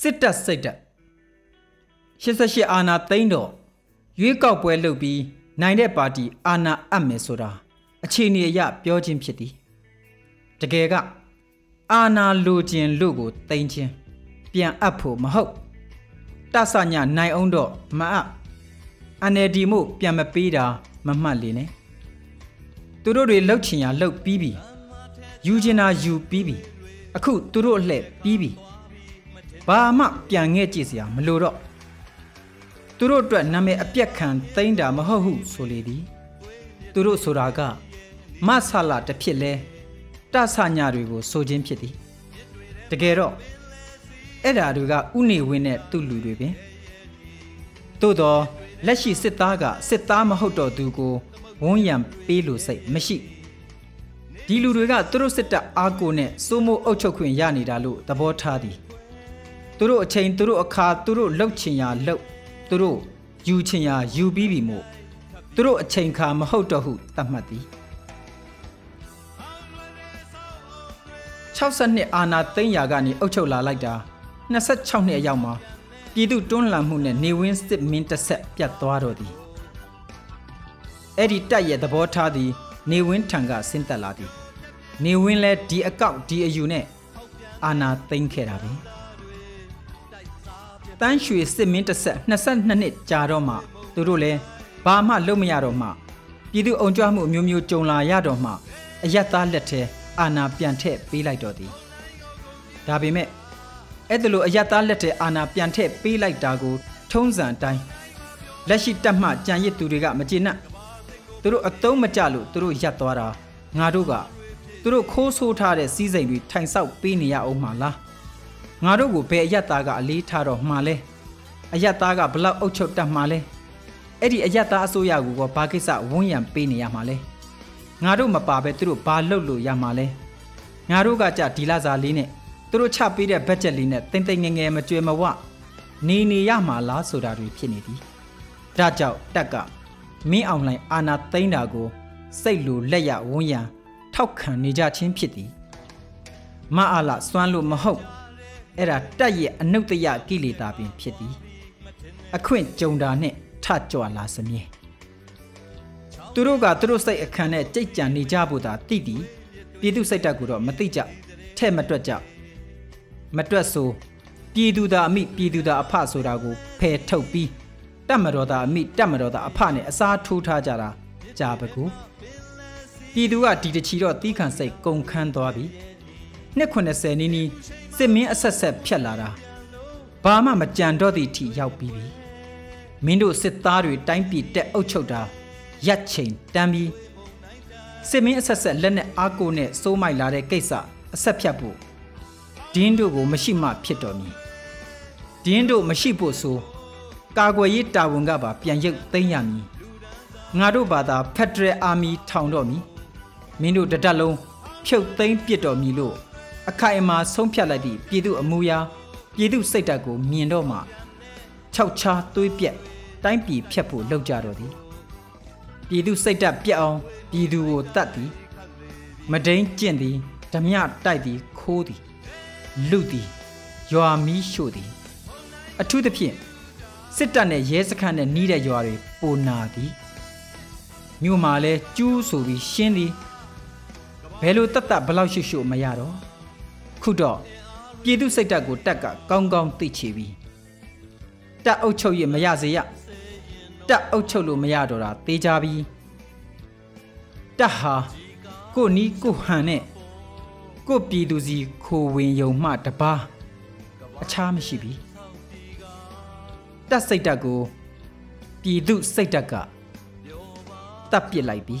စစ်တပ်စိတ်တပ်88အာနာသိန်းတော်ရွေးကောက်ပွဲလုပ်ပြီးနိုင်တဲ့ပါတီအာနာအပ်မယ်ဆိုတာအခြေအနေအရပြောခြင်းဖြစ်သည်တကယ်ကအာနာလိုခြင်းလို့ကိုသိမ်းခြင်းပြန်အပ်ဖို့မဟုတ်တဆညနိုင်အောင်တော့မအပ်အနေဒီမို့ပြန်မပေးတာမမှတ်လေနဲ့သူတို့တွေလှုပ်ချင်ရလှုပ်ပြီးပြီယူချင်တာယူပြီးပြီအခုသူတို့အလှည့်ပြီးပြီ ဘာမှပြန်ငဲ့ကြည့်စရာမလိုတော့သူတို့အတွက်နာမည်အပြက်ခံသိမ့်တာမဟုတ်ဟုဆိုလေသည်သူတို့ဆိုတာကမဆလာတစ်ဖြစ်လဲတဆညာတွေကိုဆိုခြင်းဖြစ်သည်တကယ်တော့အဲ့ဓာတွေကဥနေဝင်းနဲ့သူ့လူတွေပင်သို့တော့လက်ရှိစစ်သားကစစ်သားမဟုတ်တော့သူကိုဝန်းရံပေးလို့စိတ်မရှိဒီလူတွေကသူတို့စစ်တပ်အားကိုနဲ့စိုးမိုးအုပ်ချုပ်ခွင့်ရနေတာလို့သဘောထားသည် သူတို့အချိန်သူတို့အခါသူတို့လှုပ်ချင်ရာလှုပ်သူတို့ယူချင်ရာယူပြီးပြီမို့သူတို့အချိန်ခါမဟုတ်တော့ဟုသတ်မှတ်သည်62အာနာသိန်းရာကနေအုပ်ချုပ်လာလိုက်တာ26နှစ်အရောက်မှာပြည်သူတွန်းလှန်မှုနဲ့နေဝင်းစစ်မင်းတစ်ဆက်ပြတ်သွားတော့သည်အဲ့ဒီတက်ရဲ့သဘောထားသည် နေဝင်းထံကဆင်းသက်လာသည် နေဝင်းလဲဒီအကောက်ဒီအယူနဲ့အာနာသိမ်းခဲ့တာပဲ တန်းရွှေစစ်မင်းတစ်ဆက်22နှစ်ကြာတော့မှသူတို့လဲဘာမှလုပ်မရတော့မှပြည်သူအုံကြွမှုအမျိုးမျိုးကြုံလာရတော့မှအယက်သားလက်ထဲအာနာပြန်ထည့်ပေးလိုက်တော့သည်ဒါပေမဲ့အဲ့ဒါလိုအယက်သားလက်ထဲအာနာပြန်ထည့်ပေးလိုက်တာကို ထုံးစံအတိုင်းလက်ရှိတက်မှကြံရစ်သူတွေကမကျေနပ်သူတို့အတုံးမကြလို့သူတို့ရက်သွားတာငါတို့ကသူတို့ခိုးဆိုးထားတဲ့စီးစိမ်တွေထိုင်ဆောက်ပေးနေရအောင်မလား ငါတို့ကိုဘယ်အယက်သားကအလေးထားတော့မှာလဲအယက်သားကဘလောက်အုပ်ချုပ်တတ်မှာလဲအဲ့ဒီအယက်သားအစိုးရကိုကဘာကိစ္စဝန်းရံပေးနေရမှာလဲငါတို့မပါပဲသူတို့ဘာလုပ်လို့ရမှာလဲငါတို့ကကြဒီလာစာလေးနဲ့သူတို့ချပေးတဲ့ဘတ်ဂျက်လေးနဲ့တင်တင်ငယ်ငယ်မကြွယ်မဝနေနေရမှာလားဆိုတာတွေဖြစ်နေသည်ဒါကြောင့်တက်ကမင်းအောင်လှိုင်အာနာသိမ့်တာကို စိတ်လိုလက်ရဝန်းရံထောက်ခံနေကြခြင်းဖြစ်သည်မအားလာစွမ်းလို့မဟုတ် အဲ့ဒါတက်ရဲ့အနုတ္တယကိလေသာပင်ဖြစ်သည်အခွင့်ကြုံတာနဲ့ထကြွလာစမြဲသူတို့ကသူတို့စိတ်အခမ်းနဲ့ကြိတ်ကြံနေကြဖို့သာတိတိပြည်သူစိတ်တက်ကိုတော့မသိကြထဲ့မတွက်ကြမတွက်ဆိုပြည်သူသာအမိပြည်သူသာအဖဆိုတာကိုဖယ်ထုတ်ပြီးတတ်မတော်သာအမိတတ်မတော်သာအဖနဲ့အစားထိုးထားကြတာကြာပကူပြည်သူကဒီတချီတော့တီးခံစိတ်ကုန်ခန်းသွားပြီနှစ်80နီးနီး စစ်မင်းအဆက်ဆက်ဖြတ်လာတာဘာမှမကြံတော့သည့်အထိရောက်ပြီးပြီမင်းတို့စစ်သားတွေတိုင်းပြည်တက်အုပ်ချုပ်တာရက်ချိန်တန်းပြီးစစ်မင်းအဆက်ဆက်လက်နဲ့အားကိုနဲ့စိုးမိုက်လာတဲ့ကိစ္စအဆက်ဖြတ်ဖို့ဒင်းတို့ကိုမရှိမှဖြစ်တော်မူဒင်းတို့မရှိဖို့ဆိုကာကွယ်ရေးတာဝန်ကပါပြန်ရုပ်သိမ်းရမည်ငါတို့ဘာသာဖက်ဒရယ်အာမီထောင်တော့မည်မင်းတို့တတက်လုံးဖြုတ်သိမ်းပစ်တော်မူလို့ အခိုင်အမာဆုံးဖြတ်လိုက်သည့်ပြည်သူအမူအရာပြည်သူစိတ်ဓာတ်ကိုမြင်တော့မှခြောက်ချားသွေးပြက်တိုင်းပြည်ဖြတ်ဖို့လုပ်ကြတော့သည်ပြည်သူစိတ်ဓာတ်ပြက်အောင်ပြည်သူကိုတတ်သည်မဒိန်ကျင့်သည်ဓမြတိုက်သည်ခိုးသည်လူသည်ရွာမီးရှို့သည်အထူးသဖြင့်စစ်တပ်နဲ့ရဲစခန်းနဲ့နှီးတဲ့ရွာတွေပိုနာသည်မြို့မှာလဲကျူးဆိုပြီးရှင်းသည်ဘယ်လိုတတ်တတ်ဘလောက်ရှုရှုမရတော့ ခုတော့ပြည်သူစိတ်ဓာတ်ကိုတက်ကကောင်းကောင်းသိချပြီတက်အုပ်ချုပ်ရမရစေရတက်အုပ်ချုပ်လို့မရတော့တာသေးကြပြီတက်ဟာကိုနီးကိုဟန်နဲ့ကိုပြည်သူစီခိုဝင်ယုံမှတပါအခြားမရှိပြီတက်စိတ်ဓာတ်ကိုပြည်သူစိတ်ဓာတ်ကတပ်ပစ်လိုက်ပြီ